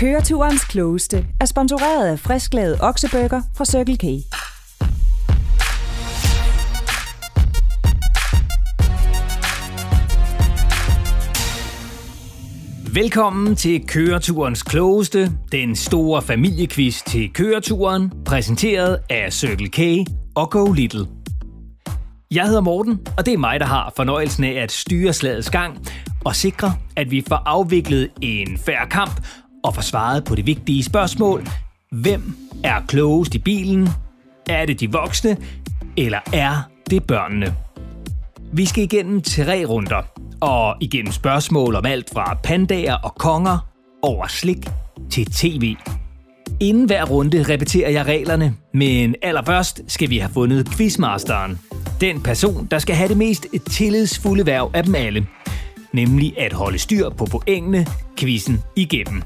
Køreturens klogeste er sponsoreret af frisklavet oksebøger fra Circle K. Velkommen til Køreturens klogeste, den store familiequiz til køreturen, præsenteret af Circle K og Go Little. Jeg hedder Morten, og det er mig, der har fornøjelsen af at styre slagets gang og sikre, at vi får afviklet en færre kamp og får svaret på det vigtige spørgsmål. Hvem er klogest i bilen? Er det de voksne, eller er det børnene? Vi skal igennem tre runder, og igennem spørgsmål om alt fra pandager og konger over slik til tv. Inden hver runde repeterer jeg reglerne, men allerførst skal vi have fundet quizmasteren. Den person, der skal have det mest tillidsfulde værv af dem alle. Nemlig at holde styr på pointene quizzen igennem.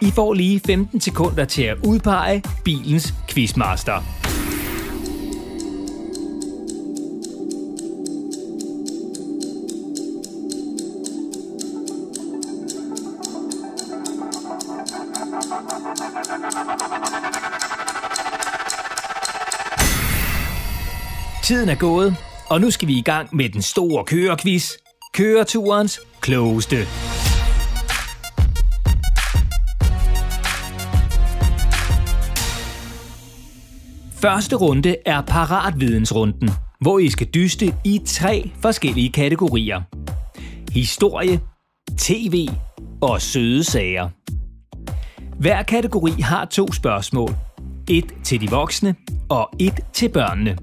I får lige 15 sekunder til at udpege bilens quizmaster. Tiden er gået, og nu skal vi i gang med den store kørequiz. Køreturens klogeste. Første runde er paratvidensrunden, hvor I skal dyste i tre forskellige kategorier. Historie, tv og søde sager. Hver kategori har to spørgsmål. Et til de voksne og et til børnene.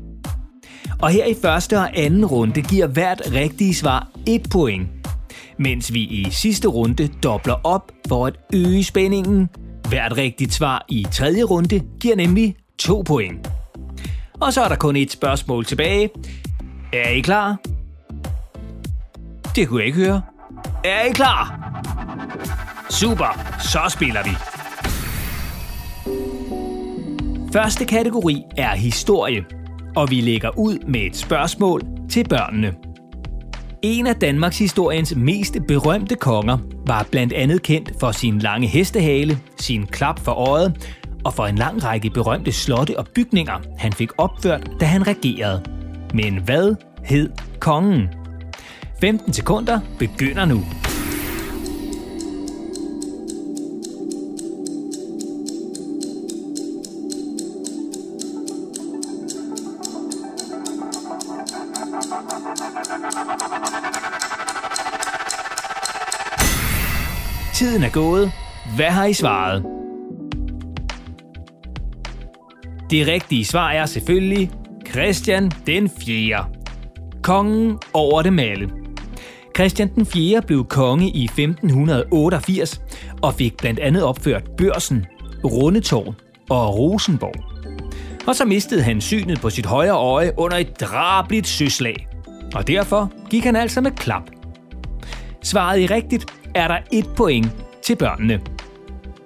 Og her i første og anden runde giver hvert rigtige svar et point. Mens vi i sidste runde dobler op for at øge spændingen. Hvert rigtigt svar i tredje runde giver nemlig to point. Og så er der kun et spørgsmål tilbage. Er I klar? Det kunne jeg ikke høre. Er I klar? Super, så spiller vi. Første kategori er historie, og vi lægger ud med et spørgsmål til børnene. En af Danmarks historiens mest berømte konger var blandt andet kendt for sin lange hestehale, sin klap for øjet og for en lang række berømte slotte og bygninger, han fik opført, da han regerede. Men hvad hed kongen? 15 sekunder begynder nu. Tiden er gået. Hvad har I svaret? Det rigtige svar er selvfølgelig Christian den 4. Kongen over dem alle. Christian den 4. blev konge i 1588 og fik blandt andet opført Børsen, Rundetårn og Rosenborg. Og så mistede han synet på sit højre øje under et drabligt søslag. Og derfor gik han altså med klap. Svaret i rigtigt er der et point til børnene.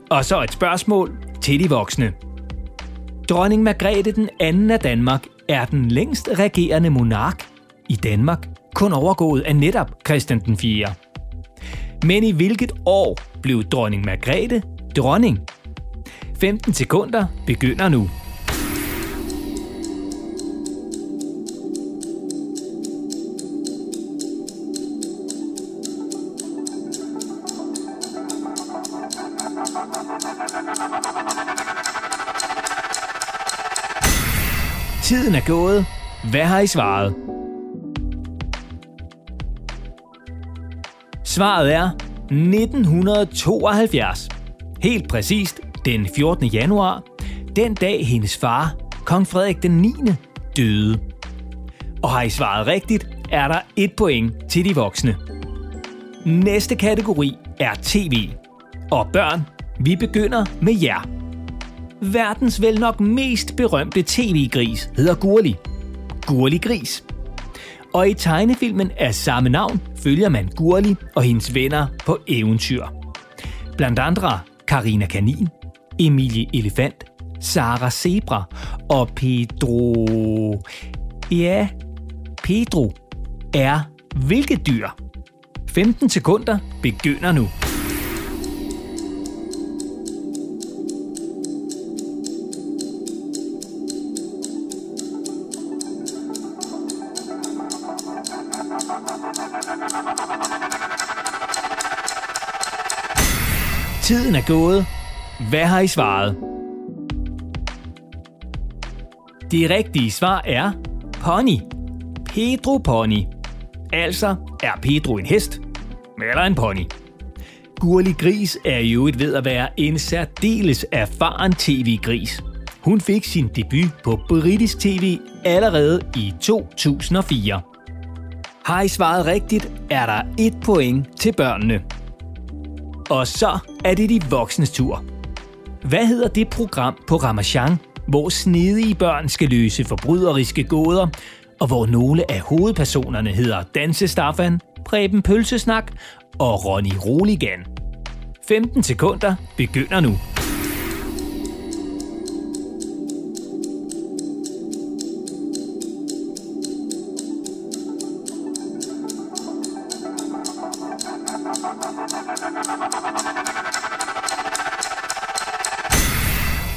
Og så et spørgsmål til de voksne. Dronning Margrethe den anden af Danmark er den længst regerende monark i Danmark, kun overgået af netop Christian den 4. Men i hvilket år blev dronning Margrethe dronning? 15 sekunder begynder nu. Har I svaret? Svaret er 1972. Helt præcist den 14. januar, den dag hendes far, kong Frederik den 9. døde. Og har I svaret rigtigt, er der et point til de voksne. Næste kategori er tv. Og børn, vi begynder med jer. Verdens vel nok mest berømte tv-gris hedder Gurli. Gurli Gris. Og i tegnefilmen af samme navn følger man Gurli og hendes venner på eventyr. Blandt andre Karina Kanin, Emilie Elefant, Sara Zebra og Pedro... Ja, Pedro er hvilket dyr? 15 sekunder begynder nu. Gået. Hvad har I svaret? Det rigtige svar er pony. Pedro Pony. Altså er Pedro en hest eller en pony. Gurli Gris er jo et ved at være en særdeles erfaren tv-gris. Hun fik sin debut på britisk tv allerede i 2004. Har I svaret rigtigt, er der et point til børnene. Og så er det de voksnes tur. Hvad hedder det program på Ramachan, hvor snedige børn skal løse forbryderiske gåder, og hvor nogle af hovedpersonerne hedder Danse Staffan, Preben Pølsesnak og Ronny Roligan. 15 sekunder begynder nu.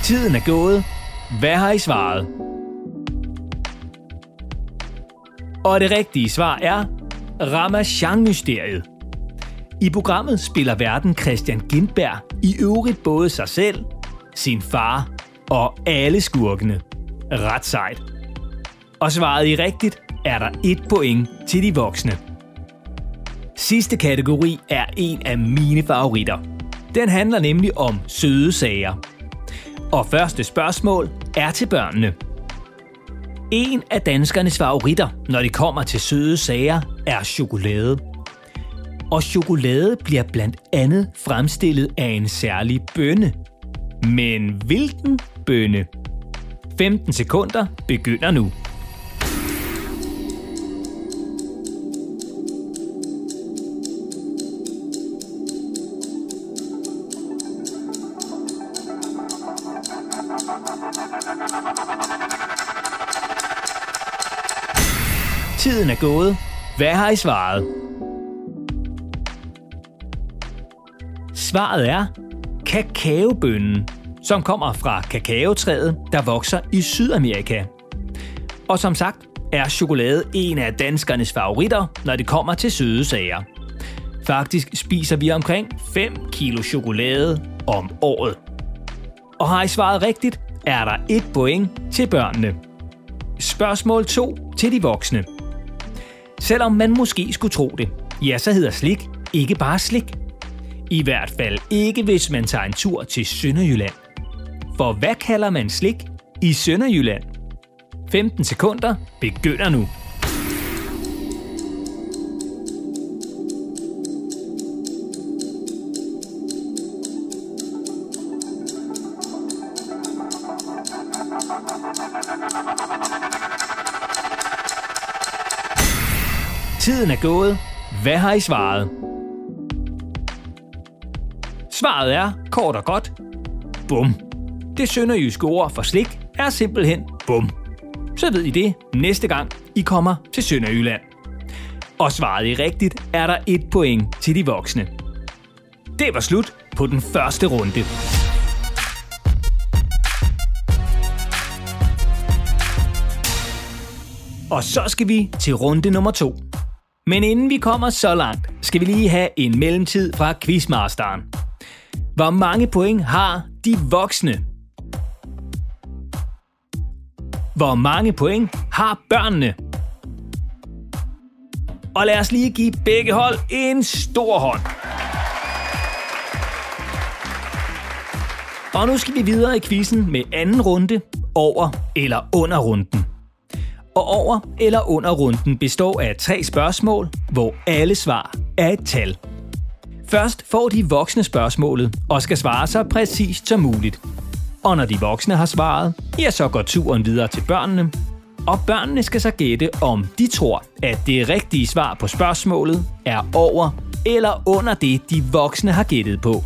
Tiden er gået. Hvad har I svaret? Og det rigtige svar er Ramachan-mysteriet. I programmet spiller verden Christian Gindberg i øvrigt både sig selv, sin far og alle skurkene. Ret sejt. Og svaret I rigtigt, er der et point til de voksne. Sidste kategori er en af mine favoritter. Den handler nemlig om søde sager. Og første spørgsmål er til børnene. En af danskernes favoritter, når det kommer til søde sager, er chokolade. Og chokolade bliver blandt andet fremstillet af en særlig bønne. Men hvilken bønne? 15 sekunder begynder nu. Gået. Hvad har I svaret? Svaret er kakaobønnen, som kommer fra kakaotræet, der vokser i Sydamerika. Og som sagt er chokolade en af danskernes favoritter, når det kommer til søde sager. Faktisk spiser vi omkring 5 kilo chokolade om året. Og har I svaret rigtigt, er der et point til børnene. Spørgsmål 2 til de voksne. Selvom man måske skulle tro det, ja, så hedder slik ikke bare slik. I hvert fald ikke, hvis man tager en tur til Sønderjylland. For hvad kalder man slik i Sønderjylland? 15 sekunder begynder nu. Tiden er gået. Hvad har I svaret? Svaret er kort og godt. Bum. Det sønderjyske ord for slik er simpelthen bum. Så ved I det næste gang, I kommer til Sønderjylland. Og svaret I rigtigt, er der et point til de voksne. Det var slut på den første runde. Og så skal vi til runde nummer to. Men inden vi kommer så langt, skal vi lige have en mellemtid fra Quizmasteren. Hvor mange point har de voksne? Hvor mange point har børnene? Og lad os lige give begge hold en stor hånd. Og nu skal vi videre i quizzen med anden runde, over eller under runden. Og over eller under runden består af tre spørgsmål, hvor alle svar er et tal. Først får de voksne spørgsmålet og skal svare så præcist som muligt. Og når de voksne har svaret, ja, så går turen videre til børnene. Og børnene skal så gætte, om de tror, at det rigtige svar på spørgsmålet er over eller under det, de voksne har gættet på.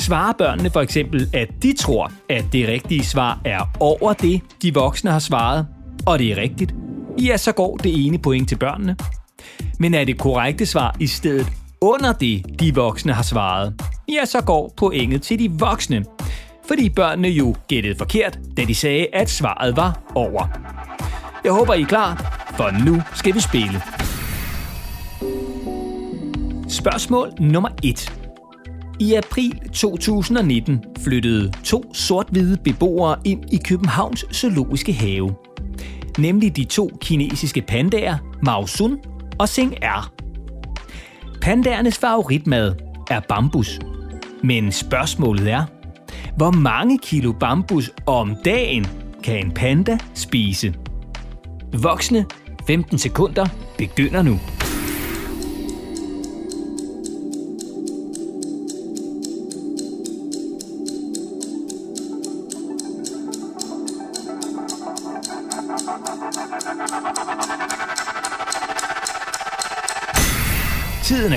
Svarer børnene for eksempel, at de tror, at det rigtige svar er over det, de voksne har svaret, og det er rigtigt, ja, så går det ene point til børnene. Men er det korrekte svar i stedet under det, de voksne har svaret, ja, så går pointet til de voksne. Fordi børnene jo gættede forkert, da de sagde, at svaret var over. Jeg håber, I er klar, for nu skal vi spille. Spørgsmål nummer 1. I april 2019 flyttede to sort-hvide beboere ind i Københavns Zoologiske Have. Nemlig de to kinesiske pandaer Mao Sun og Sing Er. Pandaernes favoritmad er bambus. Men spørgsmålet er, hvor mange kilo bambus om dagen kan en panda spise? Voksne 15 sekunder begynder nu.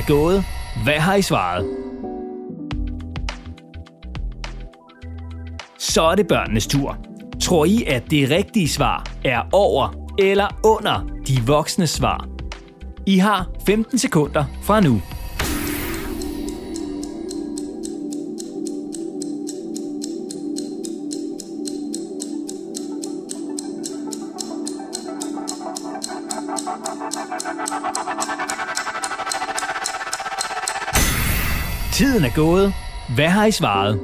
Er gået. Hvad har I svaret? Så er det børnenes tur. Tror I, at det rigtige svar er over eller under de voksne svar? I har 15 sekunder fra nu. Er gået. Hvad har I svaret?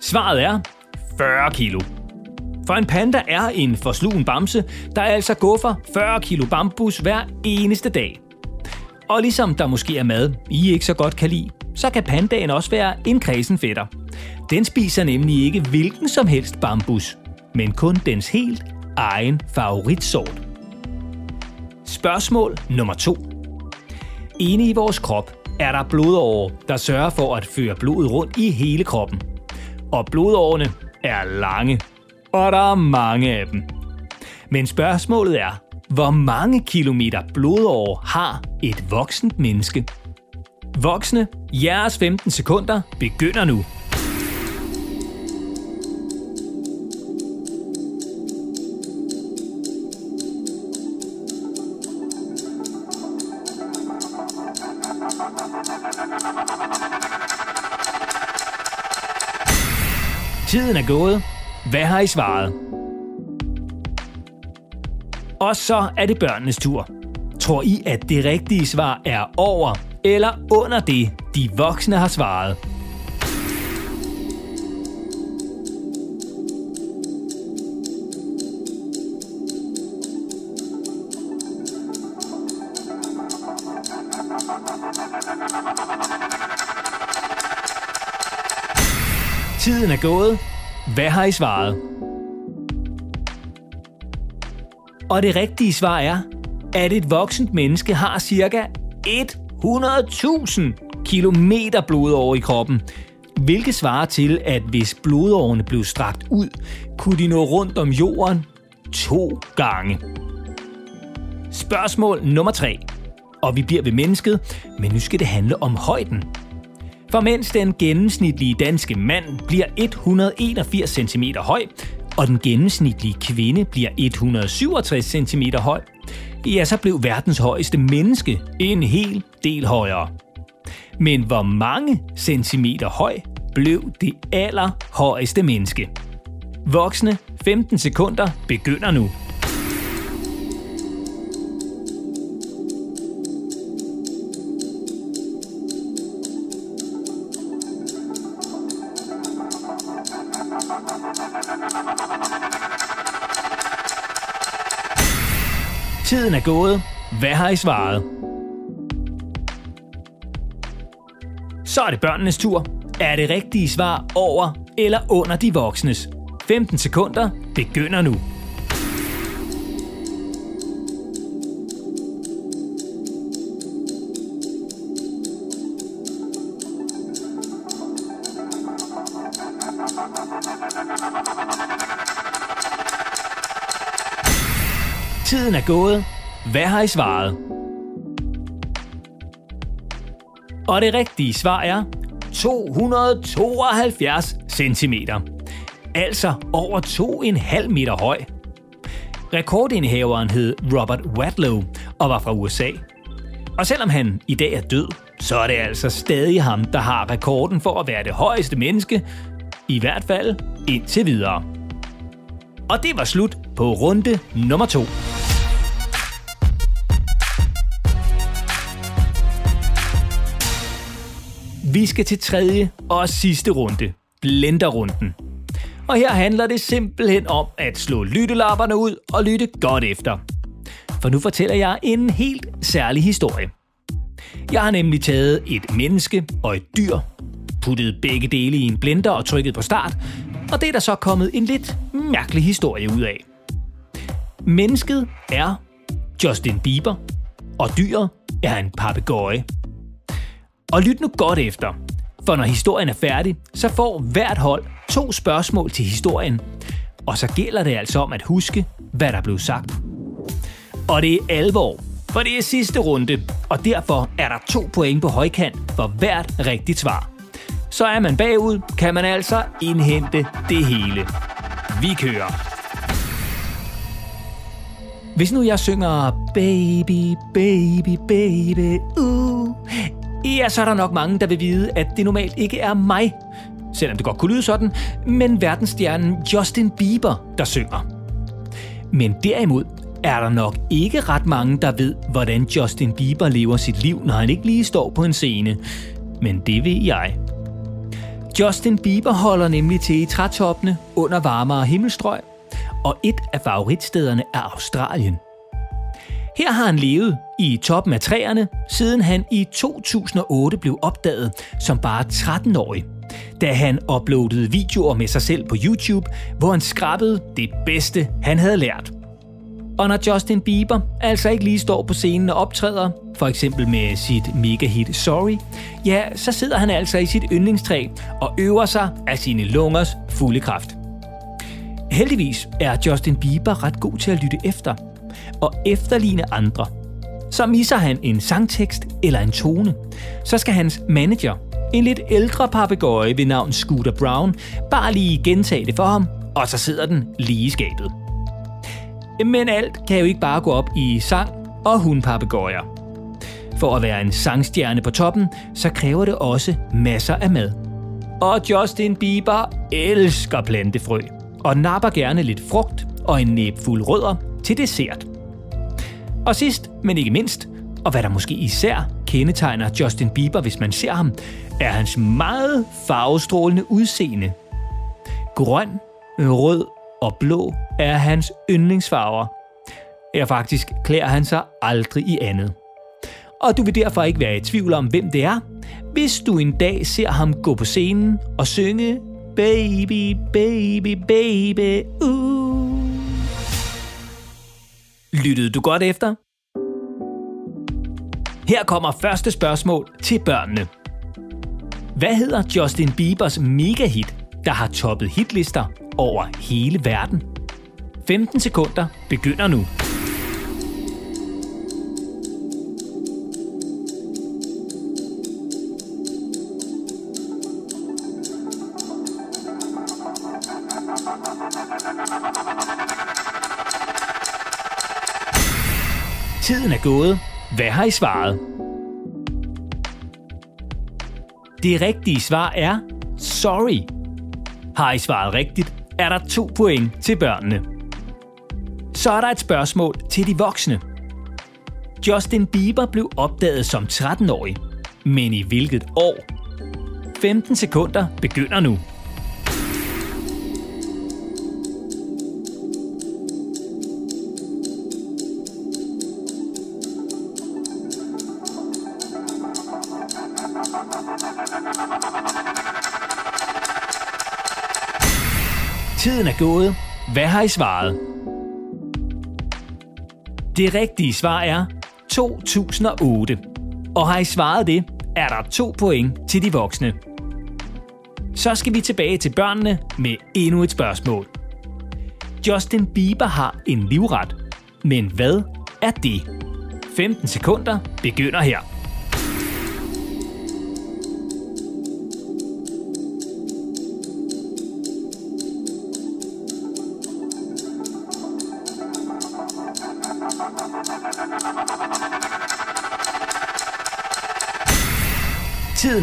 Svaret er 40 kilo. For en panda er en forslugen bamse, der altså guffer 40 kilo bambus hver eneste dag. Og ligesom der måske er mad, I ikke så godt kan lide, så kan pandaen også være en kredsen fætter. Den spiser nemlig ikke hvilken som helst bambus, men kun dens helt egen favoritsort. Spørgsmål nummer 2. Inde i vores krop er der blodårer, der sørger for at føre blodet rundt i hele kroppen. Og blodårene er lange, og der er mange af dem. Men spørgsmålet er, hvor mange kilometer blodår har et voksent menneske? Voksne, jeres 15 sekunder begynder nu. Tiden er gået. Hvad har I svaret? Og så er det børnenes tur. Tror I, at det rigtige svar er over eller under det, de voksne har svaret? Gået. Hvad har I svaret? Og det rigtige svar er, at et voksent menneske har cirka 100.000 kilometer blodår i kroppen, hvilket svarer til, at hvis blodårene blev strakt ud, kunne de nå rundt om jorden to gange. Spørgsmål nummer 3. Og vi bliver ved mennesket, men nu skal det handle om højden. For mens den gennemsnitlige danske mand bliver 181 cm høj, og den gennemsnitlige kvinde bliver 167 cm høj, ja, så blev verdens højeste menneske en hel del højere. Men hvor mange centimeter høj blev det allerhøjeste menneske? Voksne 15 sekunder begynder nu. Tiden er gået. Hvad har I svaret? Så er det børnenes tur. Er det rigtige svar over eller under de voksnes? 15 sekunder begynder nu. Tiden er gået. Hvad har I svaret? Og det rigtige svar er 272 cm. Altså over 2,5 meter høj. Rekordindhaveren hed Robert Wadlow og var fra USA. Og selvom han i dag er død, så er det altså stadig ham, der har rekorden for at være det højeste menneske, i hvert fald indtil videre. Og det var slut på runde nummer to. Vi skal til tredje og sidste runde, blenderrunden. Og her handler det simpelthen om at slå lyttelapperne ud og lytte godt efter. For nu fortæller jeg en helt særlig historie. Jeg har nemlig taget et menneske og et dyr, puttet begge dele i en blender og trykket på start, og det er der så kommet en lidt mærkelig historie ud af. Mennesket er Justin Bieber, og dyret er en papegøje. Og lyt nu godt efter, for når historien er færdig, så får hvert hold to spørgsmål til historien, og så gælder det altså om at huske, hvad der blev sagt. Og det er alvor, for det er sidste runde, og derfor er der to point på højkant for hvert rigtigt svar. Så er man bagud, kan man altså indhente det hele. Vi kører. Hvis nu jeg synger baby, baby, baby, uh, ja, så er der nok mange, der vil vide, at det normalt ikke er mig, selvom det godt kunne lyde sådan, men verdensstjernen Justin Bieber, der synger. Men derimod er der nok ikke ret mange, der ved, hvordan Justin Bieber lever sit liv, når han ikke lige står på en scene. Men det ved jeg. Justin Bieber holder nemlig til i trætoppene under varmere himmelstrøg, og et af favoritstederne er Australien. Her har han levet i toppen af træerne, siden han i 2008 blev opdaget som bare 13-årig, da han uploadede videoer med sig selv på YouTube, hvor han skrabbede det bedste, han havde lært. Og når Justin Bieber altså ikke lige står på scenen og optræder, for eksempel med sit mega-hit Sorry, ja, så sidder han altså i sit yndlingstræ og øver sig af sine lungers fulde kraft. Heldigvis er Justin Bieber ret god til at lytte efter og efterligne andre. Så misser han en sangtekst eller en tone, så skal hans manager, en lidt ældre papegøje ved navn Scooter Brown, bare lige gentage det for ham, og så sidder den lige i skabet. Men alt kan jo ikke bare gå op i sang og hundpapegøjer. For at være en sangstjerne på toppen, så kræver det også masser af mad. Og Justin Bieber elsker plantefrø og napper gerne lidt frugt og en næbfuld rødder til dessert. Og sidst, men ikke mindst, og hvad der måske især kendetegner Justin Bieber, hvis man ser ham, er hans meget farvestrålende udseende. Grøn, rød og blå er hans yndlingsfarver. Ja, faktisk klæder han sig aldrig i andet. Og du vil derfor ikke være i tvivl om, hvem det er, hvis du en dag ser ham gå på scenen og synge Baby, baby, baby, uh. Lyttede du godt efter? Her kommer første spørgsmål til børnene. Hvad hedder Justin Biebers megahit, der har toppet hitlister over hele verden? 15 sekunder begynder nu. Gået. Hvad har I svaret? Det rigtige svar er sorry. Har I svaret rigtigt, er der to point til børnene. Så er der et spørgsmål til de voksne. Justin Bieber blev opdaget som 13-årig, men i hvilket år? 15 sekunder begynder nu. Gået. Hvad har I svaret? Det rigtige svar er 2008. Og har I svaret det, er der to point til de voksne. Så skal vi tilbage til børnene med endnu et spørgsmål. Justin Bieber har en livret. Men hvad er det? 15 sekunder begynder her.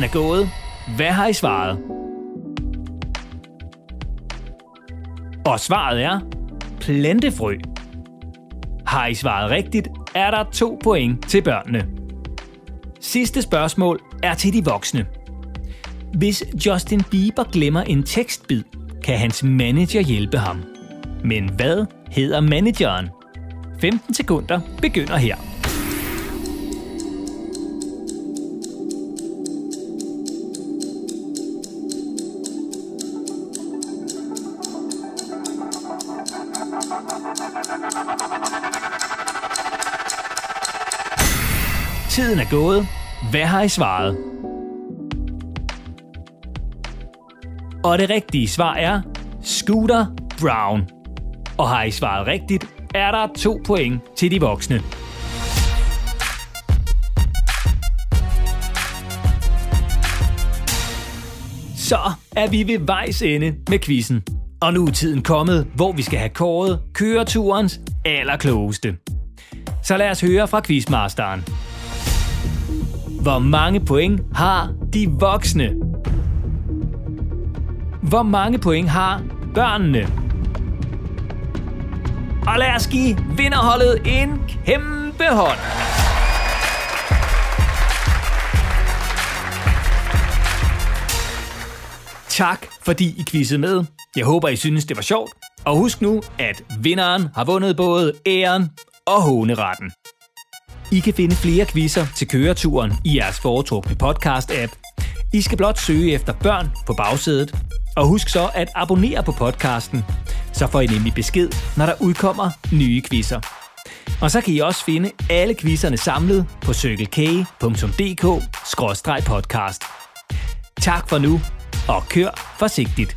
Er gået. Hvad har I svaret? Og svaret er plantefrø. Har I svaret rigtigt, er der to point til børnene. Sidste spørgsmål er til de voksne. Hvis Justin Bieber glemmer en tekstbid, kan hans manager hjælpe ham. Men hvad hedder manageren? 15 sekunder begynder her. Er gået. Hvad har I svaret? Og det rigtige svar er Scooter Brown. Og har I svaret rigtigt, er der to point til de voksne. Så er vi ved vejs ende med quizzen. Og nu er tiden kommet, hvor vi skal have kåret køreturens allerklogeste. Så lad os høre fra quizmasteren. Hvor mange point har de voksne? Hvor mange point har børnene? Og lad os give vinderholdet en kæmpe hånd. Tak, fordi I quizzede med. Jeg håber, I synes, det var sjovt. Og husk nu, at vinderen har vundet både æren og håneretten. I kan finde flere quizzer til køreturen i jeres foretrukne podcast-app. I skal blot søge efter børn på bagsædet. Og husk så at abonnere på podcasten. Så får I nemlig besked, når der udkommer nye quizzer. Og så kan I også finde alle quizzerne samlet på cykelkage.dk-podcast. Tak for nu, og kør forsigtigt.